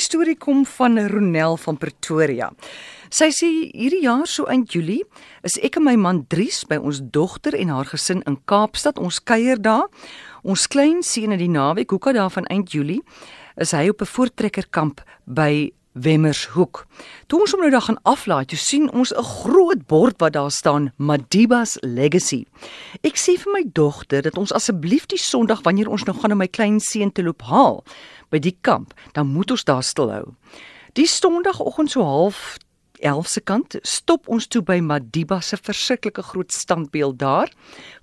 hierdie storie kom van Ronel van Pretoria. Sy sê hierdie jaar so eind Julie is ek en my man Dries by ons dogter en haar gesin in Kaapstad. Ons kuier daar. Ons klein seun in die naweek, hoeka daar van eind Julie, is hy op 'n voortrekkerkamp by Wemmershoek. Toe ons hom nou daar gaan aflaai, toe sien ons 'n groot bord wat daar staan Madiba's Legacy. Ek sê vir my dogter dat ons asseblief die Sondag wanneer ons nou gaan om my klein seun te loop haal by die kamp, dan moet ons daar stilhou. Die Sondagoggend so half 11 se kant stop ons toe by Madiba se verskriklike groot standbeeld daar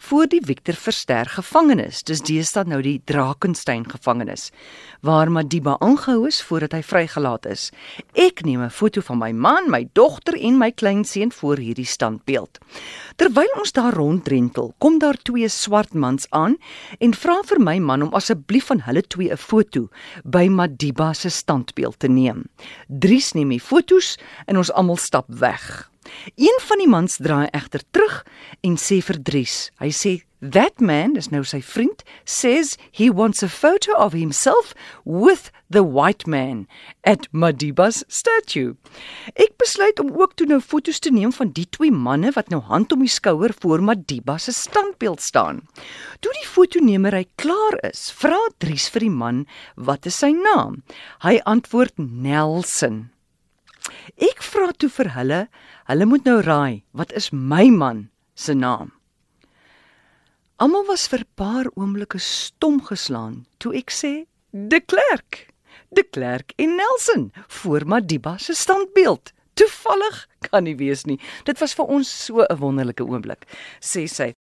voor die Victor Verster gevangenis. Dis deesdae nou die Drakensberg gevangenis waar Madiba aangehou is voordat hy vrygelaat is. Ek neem 'n foto van my man, my dogter en my kleinseun voor hierdie standbeeld. Terwyl ons daar ronddrentel, kom daar twee swart mans aan en vra vir my man om asseblief van hulle twee 'n foto by Madiba se standbeeld te neem. Dries neem die fotos en ons almal stap weg. Een van die mans draai egter terug en sê vir Dries. Hy sê that man, dis nou sy vriend, says he wants a photo of himself with the white man at Madiba's statue. Ek besluit om ook toe nou foto's te neem van die twee manne wat nou hand om die skouer voor Madiba se standbeeld staan. Toe die fotonemer hy klaar is, vra Dries vir die man wat is sy naam. Hy antwoord Nelson. Vra toe vir hulle, hulle moet nou raai, wat is my man se naam? Almal was vir 'n paar oomblikke stom geslaan toe ek sê De Klerk. De Klerk en Nelson voor Madiba se standbeeld. Toevallig kan nie wees nie. Dit was vir ons so 'n wonderlike oomblik, sê sy.